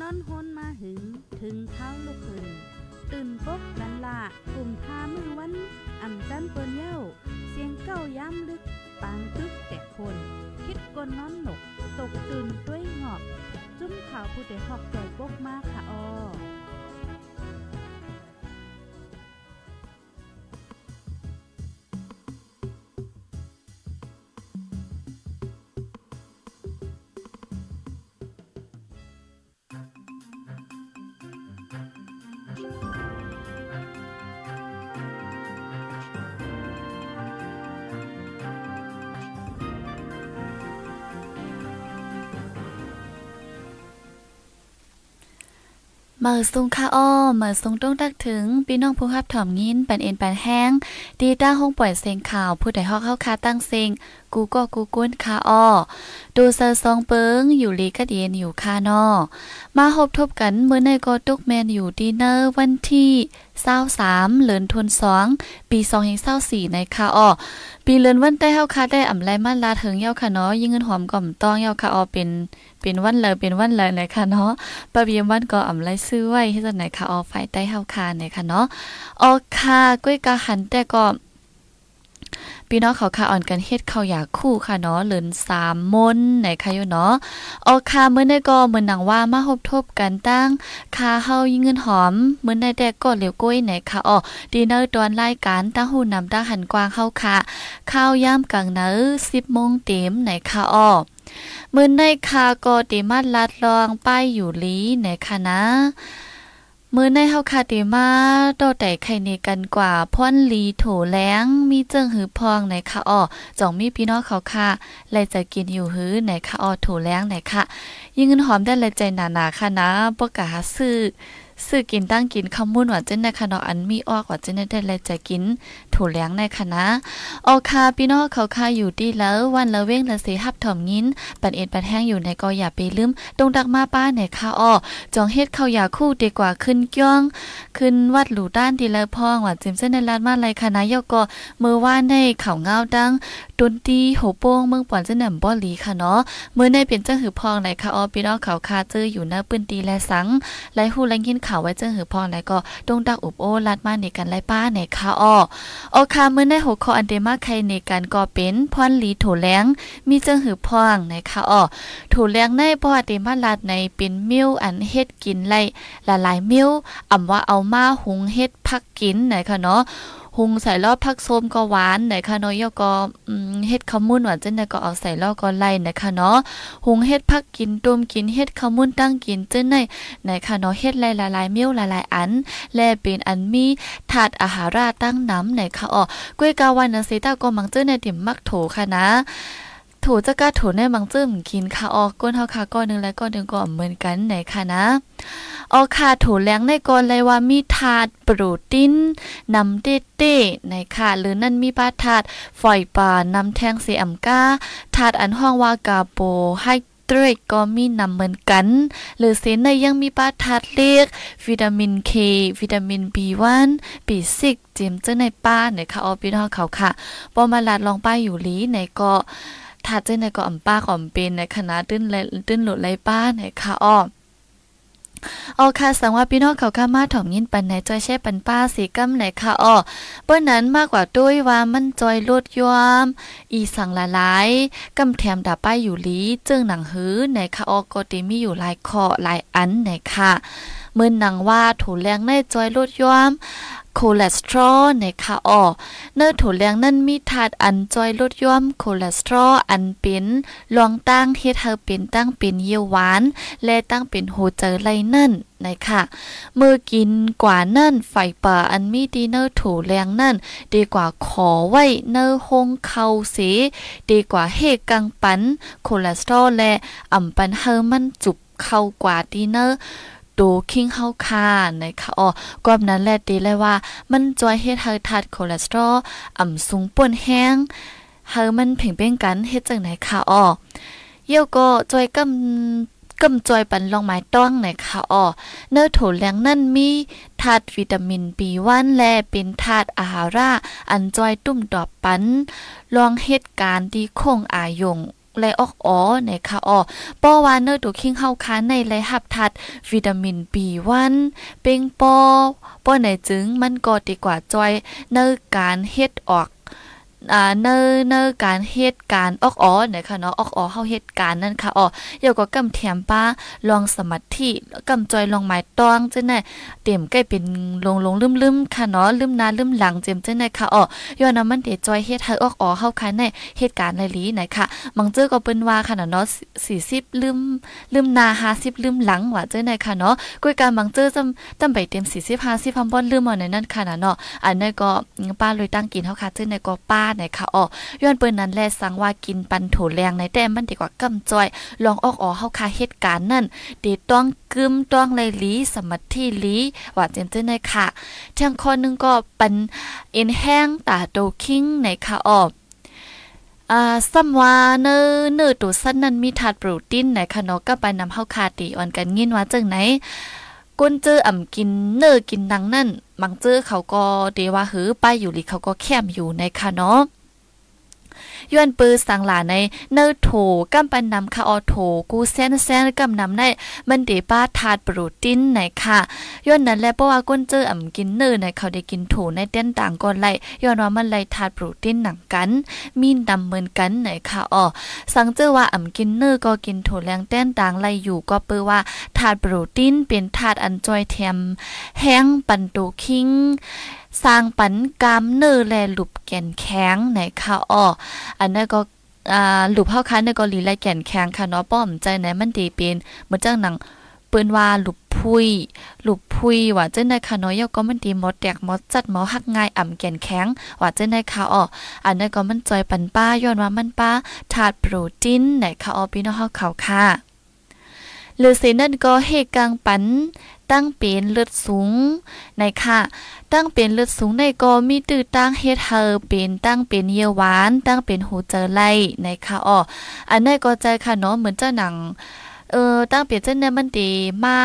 นอนฮนมาหึง ถึงเท้าลูกหึงตื่นปกกันละกลุ่มทามือวันอ่ำจันเปิ้นเย้า เสียงเก้าย้ำลึก ปางตึกแต่คน คิดกนนอนหนก ตกตื่นด้วยหงอบ จุ้มข่าวผู้เด็กหอกใจปกมากค่ะออ มือสุงค่าอ้อเมื่อสุงต้องตักถึงพี่น้องผู้รับถ่อมยินปันเอ็นปันแห้ง ดีต้าห้องปล่อยเสียงข่าวผู้ใดฮอกเข้าคาตั้งเสียง กูก็กูก้นคาอ้อดูเซอร์ซองเปิงอยู่ลีกัดเย็นอยู่คานอมาหบทบกันเมื่อในกอตุกแมนอยู่ดีเนอร์วันที่เศร้าสามเหลือนทนสองปีสองเฮงเศร้าสี่ในคาอ้อปีเลือนวันได้เฮาคาได้อ่ำไรมันลาถึงเย้าค่ะเนาะยิ่งเงินหอมก่อมต้องเย้าค่ะออเป็นเป็นวันเลยเป็นวันเลยในค่ะเนาะปะเบียมวันก็อ่ำไรซื้อไว้ให้จังไหนค่ะออฝ่ายใต้เฮาคาในค่ะเนาะออค่ะก้อยกาหันแต่ก็ พี่น้องเขาค่ะอ่อนกันเฮ็ดข้าวอยากคู่ค่ะเนาะเหลินสามมนไหนค่ะอยู่เนาะออค่ะเมื่อในก็เหมือนหนังว่ามาหบทบกันตั้งคาเฮายิงเงินหอมเมื่อในแต่ก็เหลียวก้อยไหนค่ะอ๋อดีเนอร์ตอนรายการตั้งหูนำตั้งหันกว้างเข้าค่ะข้าวย่ำกลางเนื้อ10โมงเต็มไหนค่ะอ๋อมื่อในคาก็ติมาลัดลองป้ายอยู่ลีไหนคะนะ มื้อในเฮาคาติมาโตแต่ไข่เนกันกว่าพ่อนลีโถแล้งมีเจิงหือพองในคะอ้อจ่องมีพี่น้องเขาค่ะแลจะกินอยู่หือในคะอ้อโถแล้งไหนค่ะยิ่งเงินหอมได้ลใจหนาๆค่ะนะบ่กะหาซื้อซื้อกินตั้งกินคำมุ่นว่าเจ้นในคณะอันมีออกว่าเจ้นได้เลยจะกินถูเลี้ยงในคณะออคาพี่น้องเขาคาอยู่ดีแล้ววันละเว้งละสีหับถ่อมยินปันเอ็ดปันแห้งอยู่ในก็อย่าไปลืมตรงดักมาป้าในค่อ้อจองเฮ็ดเขาอย่าคู่ดีกว่าขึ้นก้องขึ้นวัดหลู่ด้านดีแล้วพองว่าจิมเส้นในลานมาไรคณะยกก็มือว่าในเขาเงาดัง ดนตีโหโป้งเมืองป่อนเจนหนบ่หลีค่ะเนาะมือในเป็นเจ้าหือพองในค่ะอ้อพี่น้องเขาคาเจออยู่หน้าปืนตีและสังไลหูแลยินข่าวไว้เจ้าหือพองแล้วก็ตรงดักอุบโอลัดมาในกันไลป้าในค่ะอ้อออคามื้อในหัวข้ออันเดมาไครในการก่อเป็นพรลีโถแลงมีเจิงหือพองนะคะอ้อโถแลงในบ่อเดมาลาดในเป็นมิ้วอันเฮ็ดกินไล่ละลายมิ้วอำว่าเอามาหุงเฮ็ดพักกินนะคะเนาะ หุงใส่รอบพักส้มก็หวานไหนคะเนาะยก็เฮ็ดขมุนหวานจังได๋ก็เอาใส่รอบก็ไล่นะคะเนาะหุงเฮ็ดพักกินต้มกินเฮ็ดขมุนตั้งกินจังได๋ไหนคะเนาะเฮ็ดหลายๆมิ้วหลายๆอัน และเป็นอันมีถาดอาหาราตั้งน้ำไหนคะอ๋อกล้วยกาวันนะสิตาก็มังเจอในติ่มมักโถค่ะนะ ถูจะกะถูในบางจื้มกินค่ะออกก้นเฮาค่ะก้อนนึงและก้อนนึงก็เหมือนกันไหนค่ะนะออกค่ะถูแรงในก่อนเลยว่ามีถาดโปรตีนนำเต้เต้ในค่ะหรือนั่นมีปลาถาดฝอยป่านำแทงเสียมก้าถาดอันห้องว่ากาโปให้ตรกก็มีนำเหมือนกัน หรือเซนในยังมีปลาถาดเล็กวิตามินเควิตามิน B1 B6 เจมเจอในป้าในค่ะออพี่น้องเขาค่ะปอมาลาดลองป้ายอยู่ลีในก็ ถ้าเจ้ในก็อ่ำป้าอ่อมเป็นในคณะตื้นเลตื้นหลุดไรป้าในค่ะอ้อออค่ะสังว่าพี่น้องเขาข้ามาถ่อมยินปันไหนจอยแช่ปันป้าสีกำไหนค่ะอ้อเปิ้นนั้นมากกว่าด้วยว่ามันจอยลดยอมอีสังละลายกำแถมดาป้ายอยู่ลีจึงหนังหื้อไหนค่ะอ้อก็ติมีอยู่หลายข้อหลายอันไหนค่ะเมื่อนนังว่าถูแรงในจอยลดยอม คอเลสเตอรอลในะคะอ๋อเนื้อถั่วเหลืองนั่นมีถาดอันจอยลดย่อมคอเลสเตอรอลอันเป็นลองตั้งเฮ็ดเฮาเป็นตั้งเป็นเยี่ยวหวาน และตั้งเป็นโฮเจอไรนั่นนะคะเมื่อกินกว่านั่นไฟป่าอันมีดีเนอร์ถูแรงนั่น ดีกว่าขอไว้เนอร์หงเข้าเสดีกว่าเฮกังปันคอเลสเตอรอลและอ่ำปันเฮอมันจุบเข้ากว่าดีเนอร์ ดูคิงเฮาคานะคะอ๋อกอบนั้นแหละตีเลยว่า มันจอยเฮ็ดให้ทัดคอเลสเตอรอลอ่ำสูงป่นแห้งเฮามันเพ่งเป็นกันเฮ็ดจังไหนค่ะอ๋อเยี่ยวก็จอยกำกำจอยปันลองไม้ต้องไหนค่ะอ๋อเนื้อโถแหลงนั่นมีธาตุวิตามิน B1 และเป็นธาตุอาหาราอันจอยตุ่มดอกปันลองเหตุการณ์ที่คงอายง ไลออกอ๋อนะคะอ๋อป้อวานเนอร์ตัวคิงเฮาค้าในไลหับทัด วิตามินบีวันเป็งปอป้อไหนจึงมันก็ดีกว่าจอยเนอร์การเฮ็ดออก อ่าเนอเนอการเหตุการณ์ออกอ๋อเนี่ยค่ะเนาะออกอ๋อเฮาเหตุการณ์นั่นค่ะอ๋อเดี๋ยวก็กำแถมป้าลองสมาธิกำจอยลองหมายตองจังได๋เต็มใกล้เป็นลงลงลืมๆค่ะเนาะลืมหน้าลืมหลังเจมจังได๋ค่ะอ๋อย้อนมันเดจอยเฮ็ดให้ออกอ๋อเฮาคันในเหตุการณ์ในลีไหนค่ะมังเจอก็เปิ้นว่าค่ะเนาะ40ลืมลืมหน้า50ลืมหลังว่าจังได๋ค่ะเนาะกุยการมังเจอจำจำไปเต็ม40 50พำบ่ลืมเอาในนั้นค่ะเนาะอันนั้นก็ป้าเลยตั้งกินเฮาค่ะจังได๋ก็ป้าไหนค่ะอ๋อย้อนเปิ้นนั้นแลสังว่ากินปันโถแรงในแต่มันดีกว่ากำจอย ลองออกอ๋อเฮาคาเหตุการณ์นั่นเดต้องกึมต้องไลลีสมัทธิลีว่าเจนเจนในค่ะทั้งคนนึงก็ปันเอ็นแห้งตาโตคิงในค่ะอออ่าซัมวาเนอเนอตัวสั้นนั้นมีถาดโปรตีนในค่ะเนาะก็ไปนำเฮาคาตีอ่อนกันยินว่าจังไหน ก้นเจออ่ำกินเนอกินนังนั่นบางเจอเขาก็เดว่าหือป้ายอยู่หรือเขาก็แคมอยู่ในค่ะเนาะ ย้อนปือสังหลาในเนอโถกำปันนำค่ะออโถกูแซนแซนกำนำในมันเดป้าทาดโปรตีนไหนค่ะย้อนนั้นแลเพราะว่าก้นเจออ่ำกินเนอในเขาได้กินโถในเต้นต่างก่อนไล่ย้อนว่ามันไล่ทาดโปรตีนหนังกัน มีนำเหมือนกันไหนค่ะอ๋อสังเจอว่าอ่ำกินเนอก็กินโถแรงเต้นต่างไล่อยู่ก็เปือว่าทาดโปรตีนเป็นทาดอันจอยแถมแห้งปันโตคิง สร้างปันกามเนื้อแลหลุบแก่นแข็งไหนค่ะอ้ออันนั้นก็หลุบเฮาคันในก็ลีไลแก่นแข็งค่ะเนาะป้อมใจไหนมันดีเป็นเหมือนจังหนังเปิ้นว่าหลุบพุยหลุบพุยว่าเจ้าในค่ะเนาะยก็มันดีหมดแตกหมดจัดหมอหักง่ายอ่ำแก่นแข็งว่าเจ้าในค่ะอ้ออันนั้นก็มันจอยปันป้าย้อนว่ามันป้าถาดโปรตีนไหนค่ะอ้อพี่น้องเฮาเขาค่ะ หรือสินั่นก็เฮกังปัน ตั้งเป็นเลือดสูงในค่ะ ตั้งเป็นเลือดสูงในก็มีตื้อตั้งเฮ็ดเฮอเป็นตั้งเป็นเยาหวาน ตั้งเป็นหูเจอไล่ในค่ะอ๋ออันนี้ก็ใจค่ะเนาะเหมือนเจ้าหนังเออตั้งเปลี่ยนเจ้าเนี่ยมันดีมา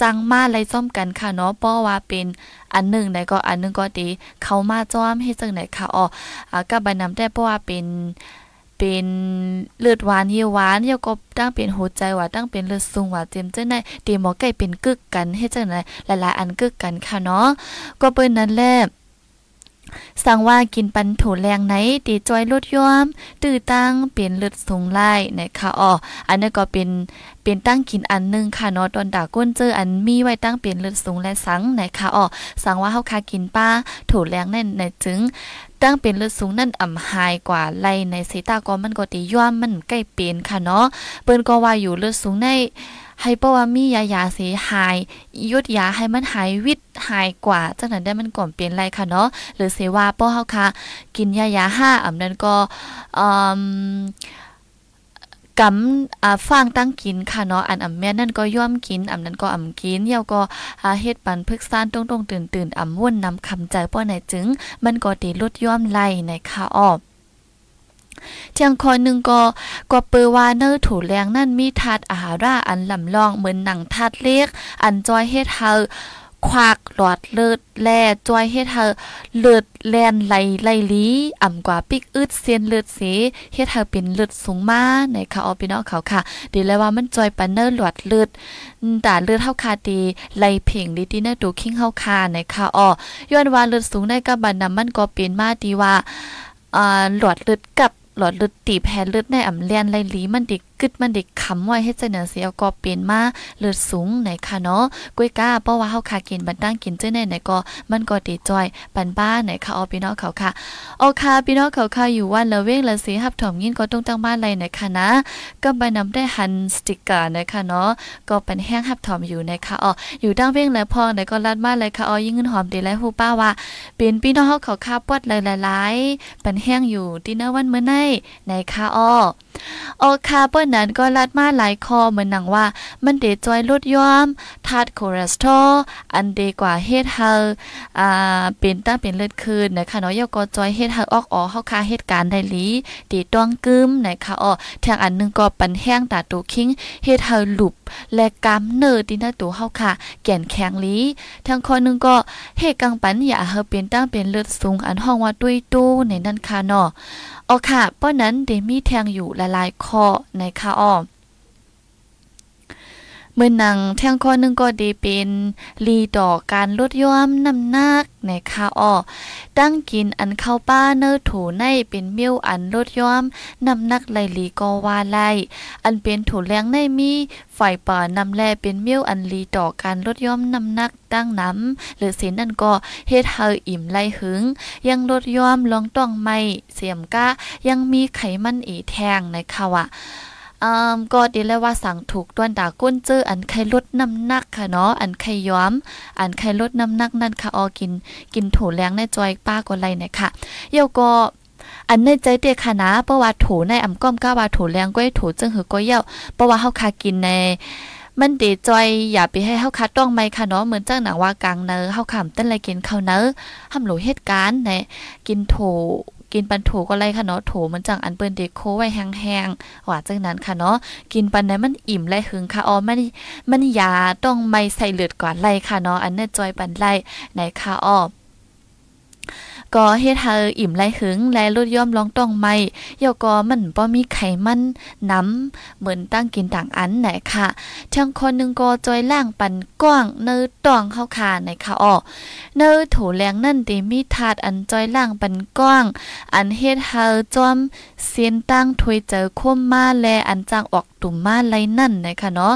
จังมาไรซ่อมกันค่ะเนาะเพราว่าเป็นอันหนึ่งไหนก็อันหนึ่งก็ดีเขามาจ้อมให้จังไหนค่ะอ๋ออ่ากับใบนำได้เพราว่าเป็น เป็นเลือดหวานเยี่ยหวานเยี่ยก็ตั้งเป็นหัวใจว่าตั้งเป็นเลือดสูงว่าเต็มจังได๋ตีหมอไก่เป็นกึกกันเฮ็ดจังได๋หลายๆ อันกึกกันค่ะเนาะก็เปิ้นนั้นแหละสั่งว่ากินปันถูแรงไหนตีจอยลดย้อม ตื้อตั้งเป็นเลือดสูงไล่นะคะอ๋ออันนี้ก็เป็น เป็นตั้งกินอันนึงค่ะเนาะตอนดาก้นเจออันมีไว้ตั้งเป็นเลือดสูงและสังนะคะอ๋อสังว่าเฮาคากินป้าถูแรงแน่นในจึงตั้งเป็นเลือดสูงนั่นอ่ำหายกว่าไลในสายตาก็มันก็ตีย่อมมันใกล้เป็นค่ะเนาะเปิ้นก็ว่าอยู่เลือดสูงในให้เพราะว่ามียายาเสียหาย ยุดยาให้มันหายวิตหายกว่าจังนั้นได้มันก่อนเปลี่ยนไรค่ะเนาะหรือเสว่าเป้อเฮาค่ะ กินยายาห้าอ่ำนั้นก็อืม กำอ่าฟางตั้งกินค่ะเนาะอันอ่ำแม่นั่นก็ย่อมกินอ่ำนั้นก็อ่ำกินเยาก็อาเฮ็ดปันพึกซ่านตรงๆตื่นๆอ่ำว่นนำคำใจป้อไหนจึง มันก็ตีลดย่อมไล่ในค่ะออบเทียงคอยหนึ่งก็ก็เปอว่าเนอถูแรงนั่นมีถาดอาหาราอันลำลองเหมือนหนังถาดเล็ก อันจอยเฮ็ดเฮา ควักหลอดเลือดแล่จอยเฮ็ดเฮาเลือดแลนไหลไหลลีอ่ำกว่าปิกอึดเสียนเลือดเสเฮ็ดเฮาเป็นเลือดสูงมาในค่ะออพี่น้องเขาค่ะดีเลยว่ามันจอยปานเนอร์หลอดเลือดแต่เลือดเฮาคาดีไหลเพ่งดีที่เนอร์ดูคิงเฮาคาในค่ะออย้อนว่าเลือดสูงในกับบันนำมันก็เป็นมาดีว่าอ่าหลอดเลือดกับหลอดเลือดตีแพ้เลือดในอ่ำเลียนไหลลีมันดิ กึดมันเด็กคำไว้ให้เจเนเสียก็เป็นมาเลือดสูงไหนค่ะเนาะกุ้ยก้าเพราะว่าเฮาคากินบันตั้งกินเจ้าในไหนก็มันก็ดีจอยปันบ้านไหนค่ะออพี่น้องเขาค่ะโอคาพี่น้องเขาค่ะอยู่วันละเว้งละสีหับถมยินก็ต้องตั้งบ้านไรไหนค่ะนะก็ไปนำได้หันสติกเกอร์นะคะเนาะก็เป็นแห้งหับถมอยู่นะคะอ๋ออยู่ตั้งเว้งและพองไหนก็ลัดมาเลยค่ะอ๋อยิ่งเงินหอมดีและฮู้ป้าว่าเป็นพี่น้องเฮาเขาค่ะปวดหลายๆเป็นแห้งอยู่ดินเนอร์วันเมื้อในในค่ะอ๋อ ออคาเปิ้นนั้นก็ลัดมาหลายคอเหมือนหนังว่า มันเดจอยลดย้อมธาตุคอเลสเตอรอลอันเดกว่าเฮ็ดเฮาอ่าเป็นตั้งเป็นเลือดคืนนะคะเนาะยก็จอยเฮ็ดเฮาออกอ๋อเฮาคาเหตุการณ์ได้ลีตีต้องกึมนะคะอ๋อทางอันนึงก็ปันแห้งตาตูคิงเฮ็ดเฮาหลุบและกำเนอร์ที่หน้าตัวเฮาค่ะ แก่นแข็งลีทางคนนึงก็เฮ็ดกังปันอย่าเฮาเป็นตั้งเป็นเลือดสูงอันห้องว่าตุ้ยตู้ในนั้นค่ะเนาะ อ๋อค่ะเพราะนั้นเดมี่แทงอยู่หลายๆข้อในค่ะอ้อ เมื่อนังแท่งข้อนึงก็ดีเป็นลีต่อการลดย่อมน้ำหนักในคาอ้อตั้งกินอันเข้าป้าเนื้อถูในเป็นเมี่ยวอันลดย่อมน้ำหนักไหลลีก็ว่าไลอันเป็นถูแรงในมีฝ่ายป่านำแลเป็นเมี่ยวอันลีต่อการลดย่อมน้ำหนักตั้งน้ำหรือเสินนั่นก็เฮ็ดเฮาอิ่มไลหึง ยังลดย่อมลองต้องไม่เสียมก้ายังมีไขมันอีแทงในค่ะว่า อ่าก็ดีแล้วว่าสั่งถูกต้วนดาก้นเจออันไข่ลดน้ำหนักค่ะเนาะอันไข่ย้อม อันไข่ลดน้ำหนักนั่นค่ะออกิน กินถูแรงในจอยป้าก็ไรเนี่ยค่ะเยาก็อันในใจเตะค่ะนะเพราะว่าถูในอ่ำก้อมก้าว่าถูแรงก้อยถูจึงหือก็เย้าเพราะว่าเฮาคากินในมันเดจอยอย่าไปให้เฮาคัดต้องไหมค่ะเนาะเหมือนจังหนังว่ากลางเนอเฮาขำต้นไรกินข้าวเนอหำหลูเหตุการณ์ในกินโถ กินปันโถก็ไรค่ะเนาะโถมันจังอันเปิ้นเด็กโคไว้แห้งๆว่าจังนั้นค่ะเนาะกินปันไหนมันอิ่มไรหึงค่ะอ๋อมันมันยาต้องไม่ใส่เลือดก่อนไรค่ะเนาะอันเนี้จอยปันไรไหนค่ะอ๋อ ก็เฮ็ดให้อิ่มไหลหึงและลดย่อมลองต้องไม่เยาก็มันบ่มีไขมันน้ำเหมือนตั้งกินต่างอันไหนค่ะทั้งคนนึงก็จอยล่างปันกว้างเนื้อตองเข้าคาไหนค่ะอ้อเนื้อถูแรงนั่นติมีถาดอันจอยล่างปันกว้าง อันเฮ็ดให้จอมเสียนตั้งถวยเจอคมมาแลอันจางออกตุ่มมาไรนั่นนะคะเนาะ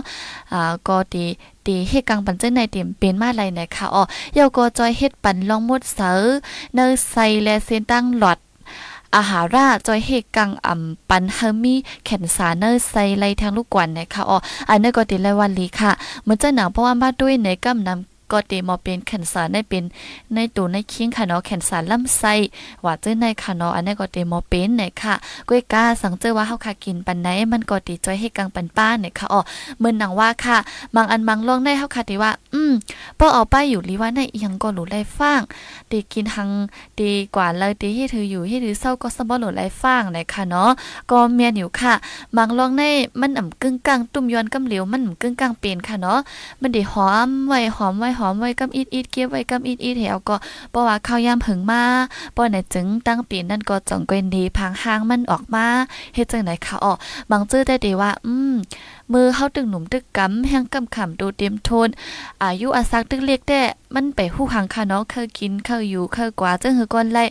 อ่าก็ดีตีเฮกังปันเจ้ในเต็มเป็นมาไรนะคะอ๋อเยาก็จอยเฮ็ดปันลองมดเสอเนอใส่และเส้นตั้งหลอดอาหาราจอยเฮกังอ่ำปันเฮมีแขนสาเนอร์ไซไลทางลูกกวนนะคะอ๋ออันนี้ก็ติไลวันลีค่ะเหมือนจะหนังเพราะว่ามาด้วยในกำนำ ก็เตมอเป็นแขนสารได้เป็นในตัวในคิงค่ะเนาะแขนสารลำไส้ว่าเจ้ในค่ะเนาะอันนี้ก็เตมอเป็นไหนค่ะก้วยกาสังเจอว่าเฮาค่ะกินปันไหนมันก็ติจอยให้กังปันป้าเนี่ยค่ะอ๋อเหมือนหนังว่าค่ะบางอันบางลองได้เฮาค่ะติว่า อืมป้อเอาป้ายอยู่ลีว่าในอีหยังก็หลูไล่ฟางตีกินหังดีกว่าเลยตีให้ถืออยู่ให้ถือเศร้าก็สมบ่หลูไล่ฟางเนี่ยค่ะเนาะก็เมียนอยู่ค่ะ บางลองในมันอ่ำกึ่งกลางตุ่มยอนกำเหลียวมันอ่ำกึ่งกลางเป็นค่ะเนาะมันได้หอมไว้หอมไว้หอมไว้กำอีดอีดเก็บไว้กำอีดอีดเหวก็เพราะว่าข้าวยามหึงมาป้อไหนจึงตั้งปีนั่นก็จ่องกวนดีพังห้างมันออกมาเฮ็ดจังไหนค่ะอ๋อบางจื้อได้ดีว่า อืมมือเฮาตึงหนุ่มตึกกำแห่งกำขำโดเต็มโทนอายุอาซักตึกเล็กแต่ มันไปหู้หังค่ะเนาะเคยกินเคยอยู่เคยกว่าจังหือก่อนไล่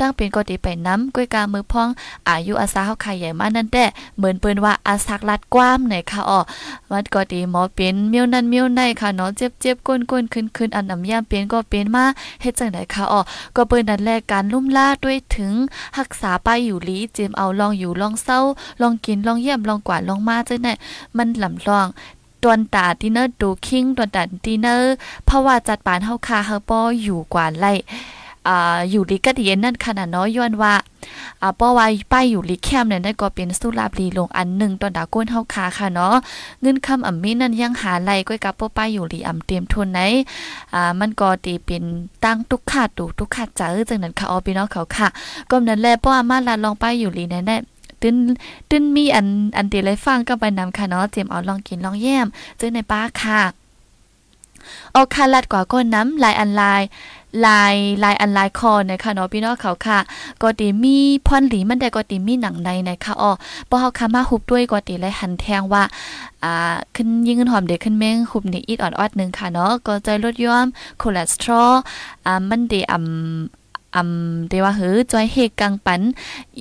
ตั้งเป็นก็ดีไปน้ำก้วยกามือพอง อายุอาซาเฮาขายใหญ่มานั่นแต่เหมือนเปิ้นว่าอาซักลัดกว้ามไหนค่ะอ๋อมันก็ดีหมอเป็นเมียวนั่นเมียวในค่ะเนาะเจ็บๆก้นๆขึ้นๆอันน้ำยามเป็นก็เป็นมาเฮ็ดจังได๋ค่ะอ๋อก็เปิ้นนั่นแลการลุ่มล่าด้วยถึงรักษาไปอยู่ลีเจมเอาลองอยู่ลองเศร้าลองกินลองเยี่ยมลองกวาดลองมาจังได๋มันลำลอง ตวนตาดินเนอร์ดูคิงตวนตาดินเนอร์เพราะว่าจัดปานเฮาคาเฮาป้ออยู่กว่าไล่อ่าอยู่ลิกะเดียนนั่นขนาดน้อยย้อนว่าอ่าป้อว่าป้ายอยู่ลิแคมเนี่ยได้ก็เป็นสุราบลีลงอันหนึ่งตอนดาก้นเฮาคาค่ะเนาะเงินคำอ่ำมีนั่นยังหาไล่ก้อยกับป้อป้ายอยู่ลีอ่ำเตรียมทุนไหนอ่ามันก็ตีเป็นตั้งทุกขาดตูทุกขาดจ้าจังนั้นค่ะออพี่น้องเขาค่ะก็นั้นแลป้อมาลาลองป้ายอยู่ลีแน่ ตื้นตื้นมีอันอันเดีเลยฟังก็ไปนำค่ะเนาะเตรียมเอาลองกินลองแย้มเจอในป้าค่ะออกคาลัดกว่าก้นน้ำลายอันลายลายลายอันลายคอนะคะเนาะพี่น้องเขาค่ะก็ตีมีพรหลีมันได้ก็ตีมีหนังในนะคะอ๋อบ่เฮาคามาหุบด้วยก็ตีเลยหันแทงว่าอ่าขึ้นยิงขึ้นหอมเด็กขึ้นแมงหุบนี่อีดอ่อนออดนึงค่ะเนาะก็ใจลดย่อมคอเลสเตอรอลอ่ามันด้อ่ำ อำเดว่าเฮือจอยเฮกังปัน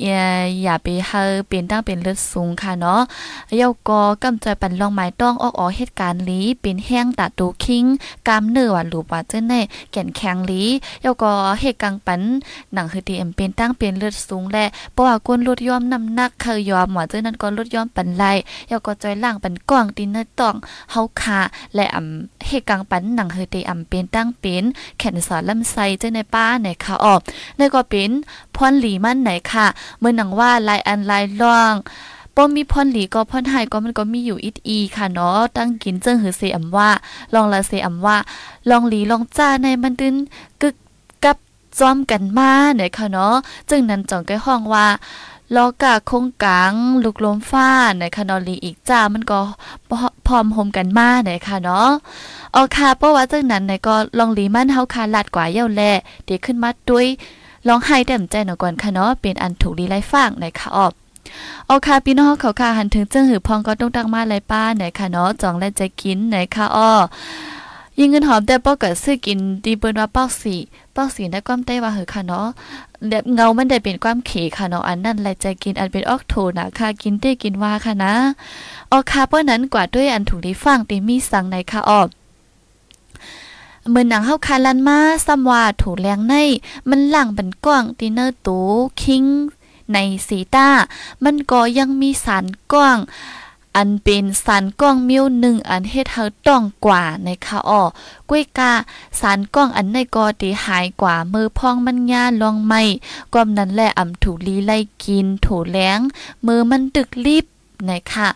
อย่าอย่าไปเฮาเป็นตั้งเป็นเลือดสูงค่ะเนาะเยาก็กำจอยปันลองหมายต้องออกออเหตุการณ์ลีเป็นแห้งตาตูคิงกามเนื้อว่ารูปว่าเจ้าในแก่นแข็งลีเยาก็เฮกังปันหนังคือตีเอ็มเป็นตั้งเป็นเลือดสูงและเพราะว่าก้นลดยอมน้ำหนักเคยยอมว่าเจ้านั้นก็ลดยอมปันไลเยาก็จอยล่างปันก้องตีนเนื้อต้องเฮาคาและอำเฮกังปันหนังคือตีอำเป็นตั้งเป็นแขนสอนลำไส้เจ้าในป้าในค่ะออกในก็เป็นพรหลีมันไหนค่ะ เมื่อหนังว่าลายอันลายล่องป้อมีพ่อนหลีก็พ่อนหายก็มันก็มีอยู่อิดอีค่ะเนาะตั้งกินเจิงหือเสอำว่า ลองละเสอำว่า ลองหลีลองจ้าในมันดึนกึกกับจอมกันมาเนี่ยค่ะเนาะจึงนั้นจองก็ห้องว่า ลอกะคงกลางลูกลมฟ้าในคานอลีอีกจ้ามันก็พร้อมโฮมกันมาในค่ะเนาะเอาค่ะเพราะว่าจังนั้นในก็ลองลีมันเฮาคาลัดกว่าเย้าแลเดี๋ยวขึ้นมาด้วยลองให้เต็มใจหน่อยก่อนค่ะเนาะเป็นอันถูกลีไล่ฟางในค่ะออบเอาค่ะพี่น้องเขาค่ะหันถึงเจ้งหือพองก็ต้องตักมาไลป้าไหนค่ะเนาะจองและใจกินไหนค่ะอ้อ ยิงเงินหอมแต่ปอกก็ซื้อกินดีเปิ้นว่าปอกสีปอกสีได้ความใต้ว่าเหอค่ะเนาะแบบเงามันได้เป็นความเขค่ะเนาะอันนั้นแหละจกินอันเป็นออกโทนะค่ะกินได้กินว่าค่ะนะออกค่ะเพราะนั้นกว่าด้วยอันถูกด้ฟังตีมีสั่งในค่ะออกเมื่อหนังเฮาคาลันมาซ้ำว่าถูแรงใน มันหลังบันกว้างตีเนอร์ตูคิงในสีต้า มันก็ยังมีสารกว้าง อันเป็นสารก้องมิ้วหนึ่งอันเฮ็ดเฮาต้องกว่าในค่ะอ้อกุ้ยกาสารก้องอันในก็ตีหายกว่ามือพองมันยาลองไม่ก้อมนั้นแหละอำถูลีไล่กินถูแล้งมือมันตึกรีบในค่ะ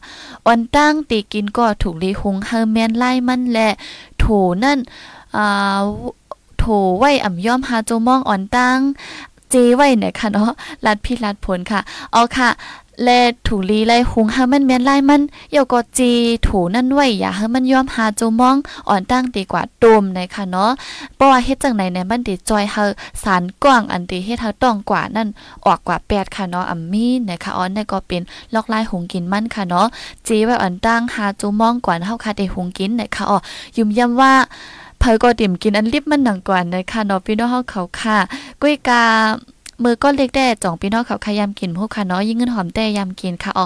อ่อนตั้งตีกินก็ถูกลีหุงเฮอแมนไล่มันแหละถูนั่นอ่าโถไว้อ่ำย่อมหาโจมองอ่อนตั้งเจไว้เนี่ยค่ะเนาะลัดพี่ลัดผลค่ะ เอาค่ะ แลถูลีไล่หุงให้มันแม่นไล่มันเยาก็จีถูนั่นไว้อย่าให้มันยอมหาโจมองอ่อนตั้งดีกว่าตุมในค่ะเนาะเพราะว่าเฮ็ดจังไหนในมันดีจอยเฮาสารกว้างอันที่เฮ็ดเฮาต้องกว่านั่นออกกว่า8ค่ะเนาะอัมมี่นะคะอ่อนในก็เป็นลอกไลายหุงกินมันค่ะเนาะจีไว้อ่อนตั้งหาโจมองกว่าเฮาค่ะได้หุงกินนะคะอ๋อยุ่มย้ำว่าเพิ่ก็ติ่มกินอันลิบมันหนังกว่านะคะเนาะพี่น้องเฮาเขาค่ะกุ้ยกา มือก็เล็กแด่จ่องพี่น้องเขาขยำกินพวกค่ะเนาะยิ่งเงินหอมแต่ยำกินค่ะอ๋อ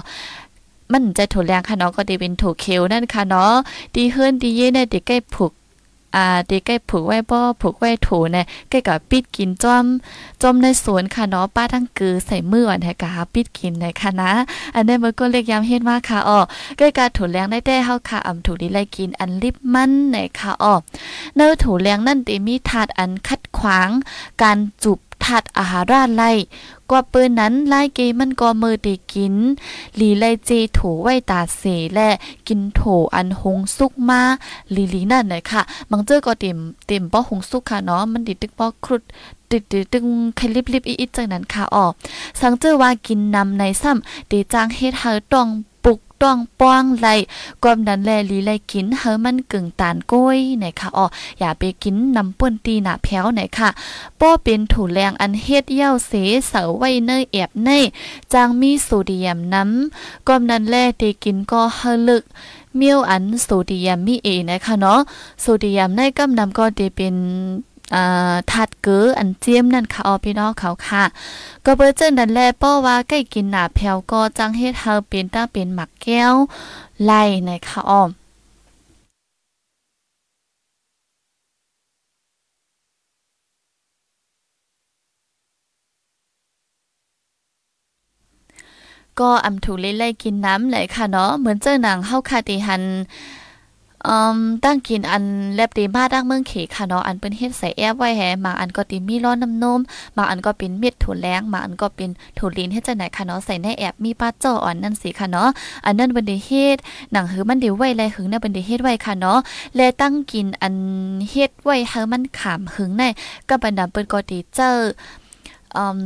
มันจะถูแรงค่ะเนาะก็ดีเป็นถูเคลนั่นค่ะเนาะดีเฮิรนดีเย่เนี่ยด็กใกล้ผูกอ่าด็กใกล้ผูกไว้บ่ผูกไว้ถูเนี่ยใกล้กับปิดกินจอมจอมในสวนค่ะเนาะป้าทั้งกือใส่มืออ่อนให้กะปิดกินนะคะนะอันนี้มือก็เล็กยำเฮ็ดมากค่ะอ๋อใกล้กาถูแรงได้แต่เฮาค่ะอำถูดีไลกินอันลิบมันในค่ะอ๋อเนื้อถูแรงนั่นเตมีถาดอันคัดขวางการจุบ ทัดอาหารราไล่กว่าปืนนั้นไล่เกมันก็มือตีกิน หลีไล่เจถูไว้ตาเสและกินโถอันหงสุกมาหลีลีนั่นน่ะค่ะบางเจ้อก็เต็มเต็มป้อหงสุกค่ะเนาะมันดิดตึกป้อครุดติดตึงใครลิบๆอีๆจังนั้นค่ะออกสังเจอว่ากินนำในซ้ำเดจางเฮ็ดเฮาต้อง ต้องป้องไหลกอมนั้นแลลีไลกินเฮอมันกึ่งตานก้อยไหนค่ะอ๋ออย่าไปกินน้ำป่นตีหนาแพ้วไหนค่ะป้อเป็นถูแรงอันเฮ็ดเย้าเสเสาไว้เนยแอบเนยจางมีโซเดียมน้ำกอมนั้นแลตีกินก็เฮลึกเมียวอันโซเดียมมีเอนะคะเนาะโซเดียมในกำนำก็ได้เป็น อ่าทัดเกืออันเจียมนั่นค่ะออพี่น้องเขาค่ะ ก็เบิ่จังนั้นแลป้อว่าใกล้กินหนาแผวก็จังเฮ็ดเฮาเป็นตั้งเป็นหมักแก้วไล่ในค่ะอ้อมก็อำถูเล่ๆกินน้ำไหลค่ะเนาะเหมือนเจ้าหนังเฮาคาติหัน อืมตั้งกินอันแลบตีมาตั้งเมืองเขค่ะเนาะอันเป็นเฮ็ดใส่แอบไว้แฮบาอันก็ติมีร้อนน้ำนมบาอันก็เป็นเม็ดถั่วแรงบาอันก็เป็นถั่วลีนเฮ็ดจังไหนค่ะเนาะใส่ในแอบมีปลาจ่ออ่อนนั่นสิค่ะเนาะอันนั้นบันไดเฮ็ดหนังหือมันเดียวไว้แลหึงในบันไดเฮ็ดไว้ค่ะเนาะแลตั้งกินอันเฮ็ดไว้เฮามันขามหึงในก็บรรดาเปิ้นก็ติเจออืม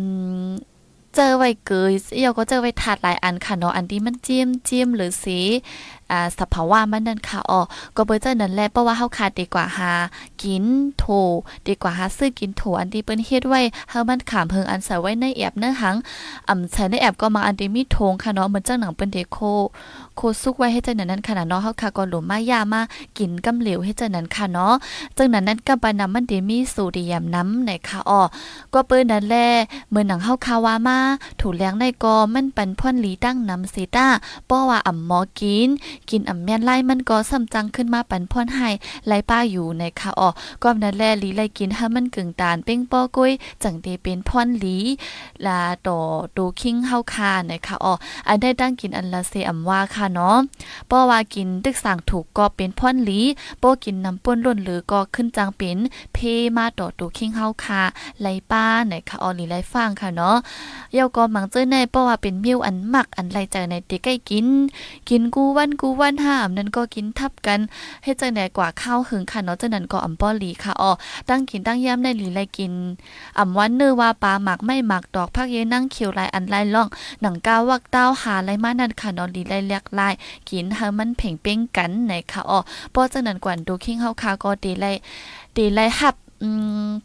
เจอไว้เกยเอียวก็เจอไว้ถาดหลายอันค่ะเนาะอันที่มันจิ้มจิ้มหรือสีอ่าสภาวะมันนั่นค่ะอ๋อก็เบิ่จังนั้นแหละเพราะว่าเฮาขาดดีกว่าหากินโถดีกว่าหาซื้อกินโถอันที่เปิ้นเฮ็ดไว้เฮามันขามเพิงอันใส่ไว้ในแอบเนื้อหังอ่ำใส่ในแอบก็มาอันที่มีโถงค่ะเนาะเหมือนเจ้าหนังเปิ้นเดโค โคซุกไว้ให้จังนั้นขนาดเนาะเฮาค่ะก็หลุมมายามากินกำเหลวให้จังนั้นค่ะเนาะจังนั้นนั้นก็บานำมันได้มีโซเดียมน้ำในค่ะอ๋อก็เปิ้นนั่นแลเมื่อนหนังเฮาคาว่ามาถูแลงในก็มันปันพ่นหลีตั้งน้ำสิต้าเพราะว่าอ่ำหมอกิน กินอ่ำแม่นไล่มันก็ซ้ำจังขึ้นมาปันพ่นให้ไล่ป้าอยู่ในค่ะอ๋อก็นั่นแลลีไล่กินให้มันกึ่งตาลเป้งป้อกุ้ยจังเตเป็นพ่นหลีลาต่อดูคิงเฮาคาในค่ะอ๋ออันได้ตั้งกินอันละเสอำว่าค่ะค่ะเนาะเพราะว่ากินตึกสั่งถูกก็เป็นพ่อนหลีป้กินน้ำป่นล้นหรือก็ขึ้นจังเป็นเพมาต่อตูคิงเฮาค่ะไหลป้าไหนค่ะออลีไหลฟางค่ะเนาะเยาก็มังเจอในเพราว่าเป็นมิวอันมักอันไหลใจในติใกล้กิน กินกูวันกูวันห้ามนั้นก็กินทับกันเฮ็ดจังได๋กว่าข้าวหึงค่ะเนาะเจนั้นก็อำป้อหลีค่ะอ๋อตั้งกินตั้งยามในหลีไหลกินอำวันเนื้อว่าปลาหมักไม่หมักดอกพักเยนั่งเขียวลายอันลายล่องหนังก้าวักเต้าหาไรมานั่นค่ะนอนดีไรเลียกลายกินให้มันเพ่งเป้งกันไหนค่ะอ๋อเพราะจังนั้นกว่าดูคิงเฮาค่ะก็ดีไรดีไรฮับ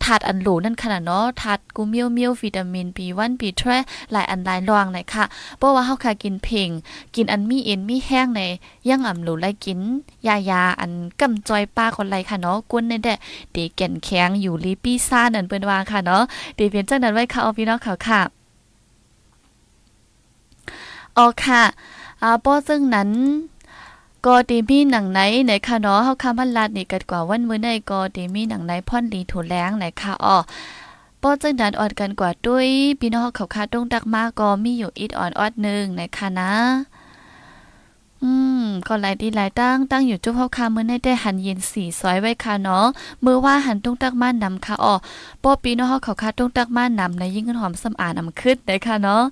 ถาดอันหลูนั่นขนาดเนาะถาดกูเมียวเมียววิตามิน B1 B3 หลายอันหลายรองเลยค่ะเพราะว่าเฮาค่ะกินเพ่งกินอันมีเอ็นมีแห้งในย่างอ่ำหลูไลกิน ยายาอันกำจอยป้าคนไรค่ะเนาะกวนในแดะเดแก่นแข็งอยู่ลีปี้ซ่านั่นเปิ้นว่าค่ะเนาะเดเป็นจังนั้นไว้ค่ะเอาพี่น้องเขาค่ะอ๋อค่ะ อาป้อซึ่งนั้นก็ดีมีหนังไหนไหนค่ะเนาะเฮาคำพันลาดนี่กัดกว่าวันมื้อในก็ดีมีหนังไหนพ่อนดีถูแรงไหนค่ะอ้อป้อจังดันออดกันกว่าด้วยพี่น้องเขาคาตรงดักมาก็มีอยู่อีดอ่อนออดนึงนะคะนะ ก็หลายดีหลายตั้งตั้งอยู่จุ๊บเฮาคามื้อในได้หันเย็นสีซอยไว้ค่ะเนาะมือว่าหันตุ้งตักม่านนำค่ะอ้อป้อปีน้องเฮาเขาคาตุ้งตักม่านนำในยิ่งนิ่งหอมสำอานำขึ้นได้ค่ะเนาะ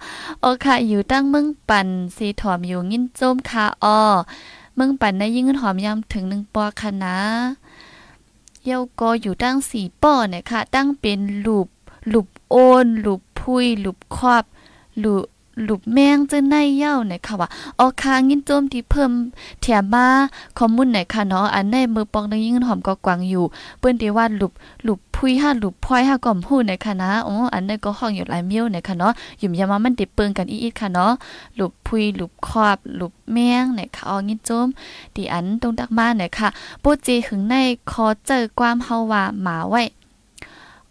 โอค่ะอยู่ตั้งเมืองปั่นสีถอมอยู่งิ้นโจมค่ะอ้อเมืองปั่นในยิ่งนิ่งหอมยำถึงหนึ่งปอค่ะนะเยาก็อยู่ตั้งสี่ป้อเนี่ยค่ะ ตั้งเป็นลูบลูบโอนลูบพุยลูบครอบลู หลุบแมงจะในเย้าไหนค่ะว่าออคางินโจมที่เพิ่มแถมมาข้อมูลไหนค่ะเนาะอันในมือปองดังยิ่งหอมก็กวางอยู่ เปิ้นที่ว่าหลุบหลุบพุยห้าหลุบพลอยห้าก่อมพูดไหนค่ะนะอ๋ออันในก็ห้องอยู่หลายเมี้ยวไหนค่ะเนาะยุ่มยามามันติเปิงกันอีๆค่ะเนาะหลุบพุยหลุบครอบหลุบแมงไหนค่ะอองินโจมที่อันตรงดักมาไหนค่ะปูจีหึงในคอเจอความเฮาว่าหมาไว้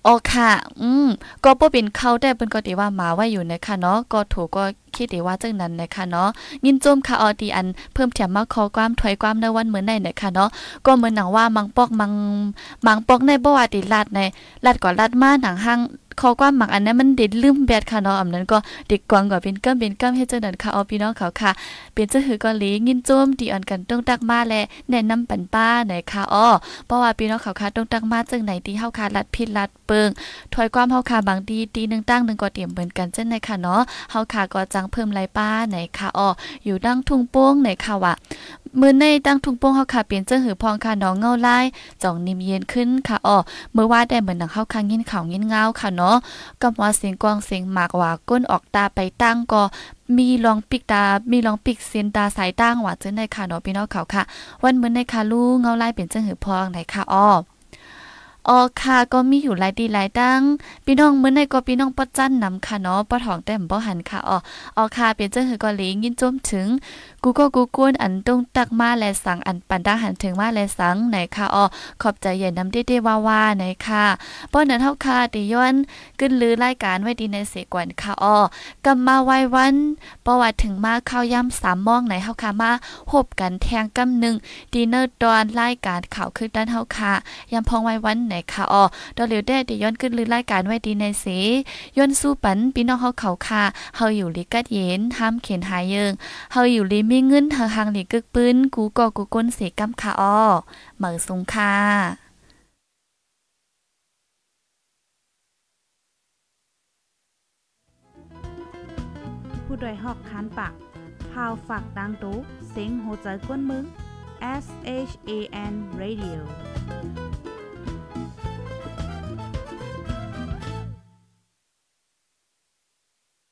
อ๋อค่ะ อืม ก็บ่เป็นเข้าได้เปิ้นก็ติว่าหมาไว้อยู่นะคะเนาะ ก็ถูกก็คิดติว่าจังนั้นนะคะเนาะ ยินจมค่ะออดีอันเพิ่มแถมมาคอความถอยความในวันเหมือนในนะคะเนาะ ก็เหมือนหนังว่ามังปอกมังมังปอกในบ่ว่าติลาดในลาดก่อนลาดมาหนังห้าง ขอความหมักอันนั้นมันเด็ดลืมแบดค่ะเนาะอำนั้นก็เด็กกวางก็เป็นก้มเป็นก้มเฮ็ดจังนั้นค่ะเอาพี่น้องเขาค่ะ เป็นเจะหือก็ลียินโจมดีอ่อนกันต้องตักมาและแนะนำปันป้าไหนค่ะอ้อเพราะว่าพี่น้องเขาค่ะต้องตักมาจังไหนที่เฮาค่ะลัดพิษลัดเปิงถอยความเฮาค่ะบางทีตีนึงตั้งนึงก็เตรียมเหมือนกันจังไหนค่ะเนาะเฮาค่ะก็จังเพิ่มไรป้าไหนค่ะอ้ออยู่ดังทุ่งโป้งไหนค่ะว่ามือในตั้งทุงโป้งเฮาค่ะเปลี่ยนจังหือพองค่ะน้องเงาไลายจ่องนิ่มเย็นขึ้นค่ะอ้อเมื่อว่าได้เหมือนหนังเฮาค่ะยินข่าวยินเงาค่ะเนาะก็ว่าเสียงกวางเสียงหมากว่าก้นออกตาไปตั้งก็มีลองปิกตา มีลองปิกเสียนตาสายตั้งว่าจังได๋ค่ะเนาะพี่น้องเขาค่ะ วันมือในค่ะลูกเงาไลายเป็นจังหือพองไหนค่ะอ้อออค่ะก็มีอยู่หลายดีหลายดังพี่น้องมื้อในก็พี่น้องปอจันนำค่ะเนาะปอทองแต้มบ่หันค่ะอ๋อออค่ะเป็นจังหือก็หลิงยินจมถึงกูก็กูกวนอันตรงตักมาและสังอันปันดาหันถึงมาและสังไหนค่ะอ๋อขอบใจใหญ่น้ำเด้ๆว่าๆไหนค่ะป้อนั้นเฮาค่ะติย้อนขึ้นลือรายการไว้ดีในเสกวนค่ะอ๋อกำมาไว้วันประวัติถึงมาเข้าย่ำ3มมองไหนเฮาค่ะมาพบกันแทงกำนึงดีเนอร์ตอนรายการข่าวคือด้านเฮาค่ะยามพองไว้วันไหนค่ะอ๋อดอเหลียวแด้ดิย้อนขึ้นลือรายการไว้ดีในเสย้อนสู้ปันพี่น้องเฮาเขาค่ะเฮาอยู่ลิกัดเย็นห้ามเขียนหายเยิงเฮาอยู่ลิมีเงินเฮาหางลิกึกปืนกูก็กูก้นเสกำค่ะอ้อเหมือสงค่ะผู้ดยหอกคานปากพาวฝากดังตู้เซ็งโหใจกวนมึง S H A N Radio